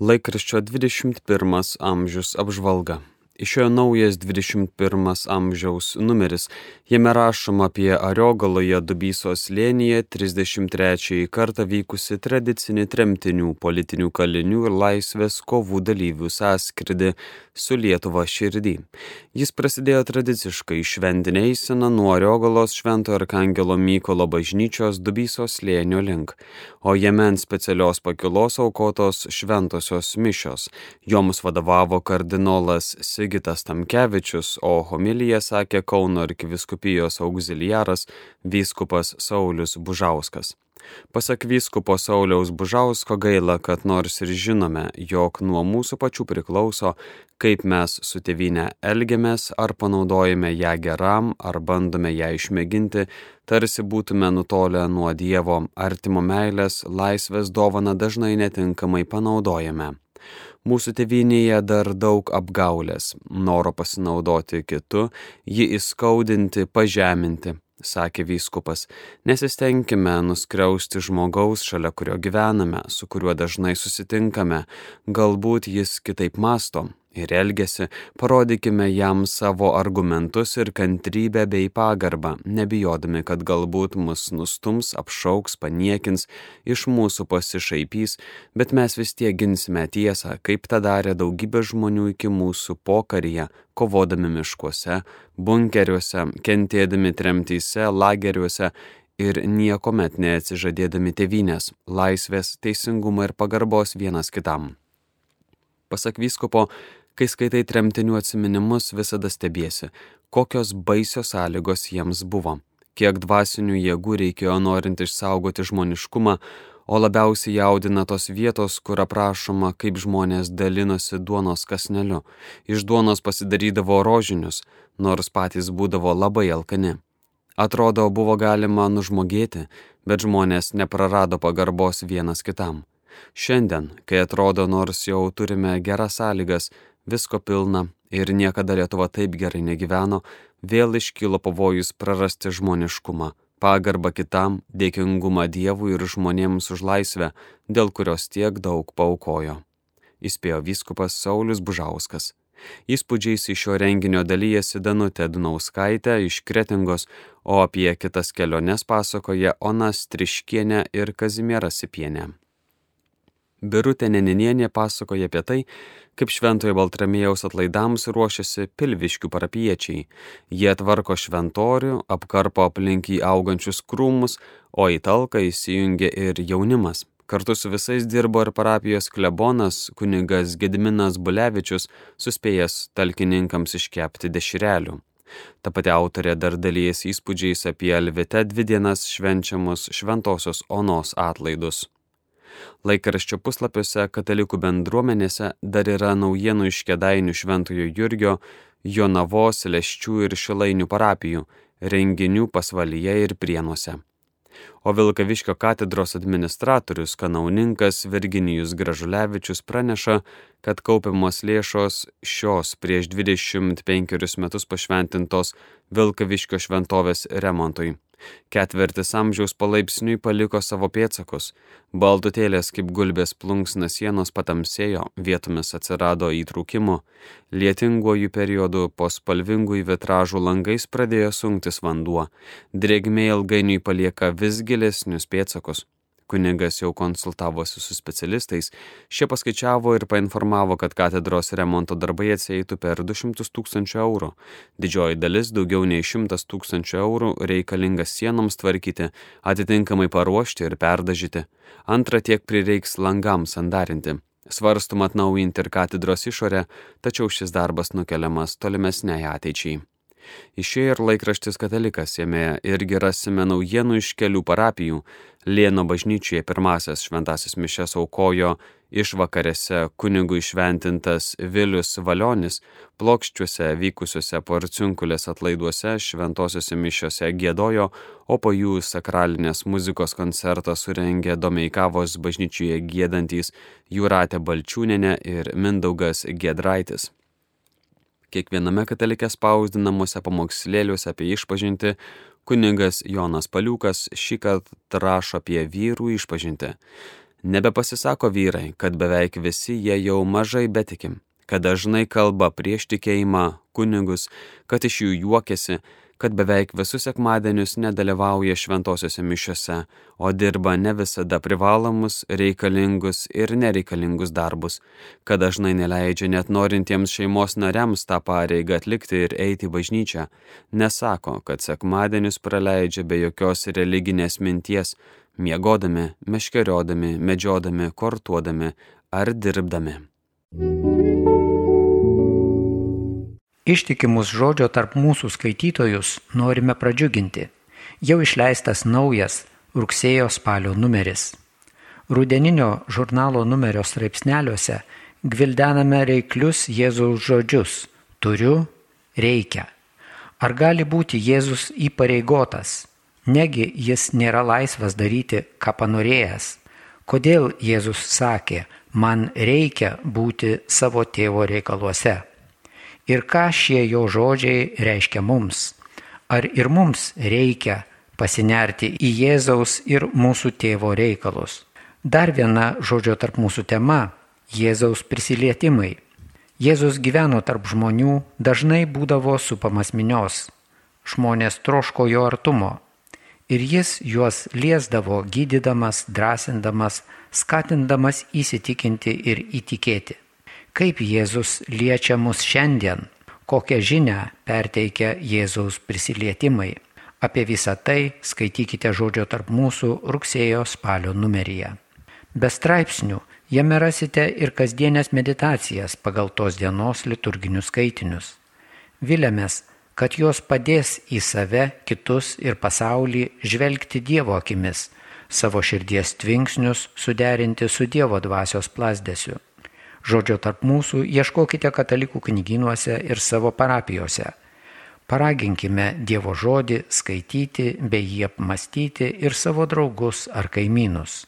Laikraščio 21 amžius apžvalga. Išėjo naujas 21 amžiaus numeris. Jame rašoma apie Ariogaloje Dubysos lėnyje 33 kartą vykusi tradicinį tremtinių, politinių kalinių ir laisvės kovų dalyvių sąskridį su Lietuva širdį. Jis prasidėjo tradiciškai šventinė eisena nuo Ariogalos Švento Arkangelo Mykolo bažnyčios Dubysos lėnio link, o jame ant specialios pakilos aukotos šventosios mišios. Joms vadovavo kardinolas Sigitas Tamkevičius, o homiliją sakė Kauno arkiviskupijos auxiliaras vyskupas Saulis Bužauskas. Pasak vyskupo Sauliaus Bužausko gaila, kad nors ir žinome, jog nuo mūsų pačių priklauso, kaip mes su tėvynė elgiamės, ar panaudojame ją geram, ar bandome ją išmėginti, tarsi būtume nutolę nuo Dievo artimo meilės, laisvės dovana dažnai netinkamai panaudojame. Mūsų tėvynėje dar daug apgaulės, noro pasinaudoti kitu, jį įskaudinti, pažeminti, sakė vyskupas, nesistengime nuskriausti žmogaus, šalia kurio gyvename, su kuriuo dažnai susitinkame, galbūt jis kitaip masto ir elgesi, parodykime jam savo argumentus ir kantrybę bei pagarbą, nebijodami, kad galbūt mus nustums, apšauks, paniekins, iš mūsų pasišaipys, bet mes vis tiek ginsime tiesą, kaip tą darė daugybė žmonių iki mūsų pokaryje, kovodami miškuose, bunkeriuose, kentėdami tremtyse, lageriuose ir niekuomet neatsižadėdami tevinės, laisvės, teisingumo ir pagarbos vienas kitam. Pasak vyskupo, kai skaitai tremtinių atminimus, visada stebiesi, kokios baisios sąlygos jiems buvo, kiek dvasinių jėgų reikėjo norint išsaugoti žmoniškumą, o labiausiai jaudina tos vietos, kur aprašoma, kaip žmonės dalinosi duonos kasneliu, iš duonos pasidarydavo rožinius, nors patys būdavo labai alkani. Atrodo, buvo galima nužmogėti, bet žmonės neprarado pagarbos vienas kitam. Šiandien, kai atrodo, nors jau turime geras sąlygas, visko pilna ir niekada Lietuva taip gerai negyveno, vėl iškilo pavojus prarasti žmoniškumą, pagarbą kitam, dėkingumą Dievui ir žmonėms už laisvę, dėl kurios tiek daug paukojo. Įspėjo vyskupas Saulis Bužauskas. Įspūdžiais iš šio renginio dalyjasi Danutė Dunauskaitė iš Kretingos, o apie kitas keliones pasakoja Ona Striškienė ir Kazimiera Sipienė. Birutė Neninienė pasakoja apie tai, kaip Šventojo Baltramėjaus atlaidams ruošiasi pilviškių parapiečiai. Jie tvarko šventorių, apkarpo aplink jį augančius krūmus, o į talką įsijungia ir jaunimas. Kartu su visais dirbo ir parapijos klebonas kunigas Gediminas Bulevičius, suspėjęs talkininkams iškepti dešrelių. Ta pati autorė dar dalyjasi įspūdžiais apie Alvite dvi dienas švenčiamus Šventosios Onos atlaidus. Laikraščio puslapiuose katalikų bendruomenėse dar yra naujienų iš Kedainių Šventojo Jurgio, Jonavos, Leščių ir Šilainių parapijų, renginių pasvalyje ir prienuose. O Vilkaviškio katedros administratorius kanauninkas Virginijus Gražulevičius praneša, kad kaupiamos lėšos šios prieš 25 metus pašventintos Vilkaviškio šventovės remontui. Ketvertis amžiaus palaipsniui paliko savo pėtsakus. Baltutėlės kaip gulbės plunksna sienos patamsėjo, vietomis atsirado įtrūkimų. Lietinguoju periodu po spalvingųjų vitražų langais pradėjo sunktis vanduo. Drėgmė ilgainiui palieka vis gilesnius pėtsakus. Kunigas jau konsultavosi su specialistais, šie paskaičiavo ir painformavo, kad katedros remonto darbai atseitų per 200 tūkstančių eurų. Didžioji dalis, daugiau nei 100 tūkstančių eurų, reikalingas sienoms tvarkyti, atitinkamai paruošti ir perdažyti. Antra tiek prireiks langams sandarinti. Svarstum atnaujinti ir katedros išorę, tačiau šis darbas nukeliamas tolimesniai ateičiai. Išėjo ir laikraštis katalikas, jame irgi rasime naujienų iš kelių parapijų. Lėno bažnyčioje pirmasis šventasis mišes aukojo išvakarėse kunigų išventintas Vilius Valionis, plokščiuose vykusiuose porciunkulės atlaiduose šventosiuose mišiuose gėdojo, o po jų sakralinės muzikos koncertą surengė Domeikavos bažnyčioje gėdantys Jūratė Balčiūnenė ir Mindaugas Gedraitis. Kiekviename katalikė spausdinamuose pamokslėliuose apie išpažinti kunigas Jonas Paliukas šį kartą rašo apie vyrų išpažinti. Nebepasisako vyrai, kad beveik visi jie jau mažai betikim, kad dažnai kalba prieš tikėjimą kunigus, kad iš jų juokiasi, kad beveik visus sekmadienius nedalyvauja šventosiuose mišiuose, o dirba ne visada privalomus, reikalingus ir nereikalingus darbus, kad dažnai neleidžia net norintiems šeimos nariams tą pareigą atlikti ir eiti į bažnyčią, nesako, kad sekmadienius praleidžia be jokios religinės minties, miegodami, meškeriodami, medžiodami, kortuodami ar dirbdami. Ištikimus žodžio tarp mūsų skaitytojus norime pradžiuginti. Jau išleistas naujas rugsėjo spalio numeris. Rudeninio žurnalo numerio straipsneliuose gvildename reiklius Jėzaus žodžius - turiu, reikia. Ar gali būti Jėzus įpareigotas? Negi jis nėra laisvas daryti, ką panorėjęs. Kodėl Jėzus sakė, man reikia būti savo tėvo reikaluose? Ir ką šie jo žodžiai reiškia mums. Ar ir mums reikia pasinerti į Jėzaus ir mūsų tėvo reikalus. Dar viena žodžio tarp mūsų tema - Jėzaus prisilietimai. Jėzus gyveno tarp žmonių, dažnai būdavo supamas minios. Žmonės troško jo artumo. Ir jis juos liesdavo, gydydamas, drąsindamas, skatindamas įsitikinti ir įtikėti kaip Jėzus liečia mus šiandien, kokią žinę perteikia Jėzaus prisilietimai. Apie visą tai skaitykite žodžio tarp mūsų rugsėjo spalio numeryje. Be straipsnių jame rasite ir kasdienės meditacijas pagal tos dienos liturginius skaitinius. Vilėmės, kad jos padės į save, kitus ir pasaulį žvelgti Dievo akimis, savo širdies tvinksnius suderinti su Dievo dvasios plasdėsiu. Žodžio tarp mūsų ieškokite katalikų knyginuose ir savo parapijose. Paraginkime Dievo žodį skaityti bei jį apmastyti ir savo draugus ar kaimynus.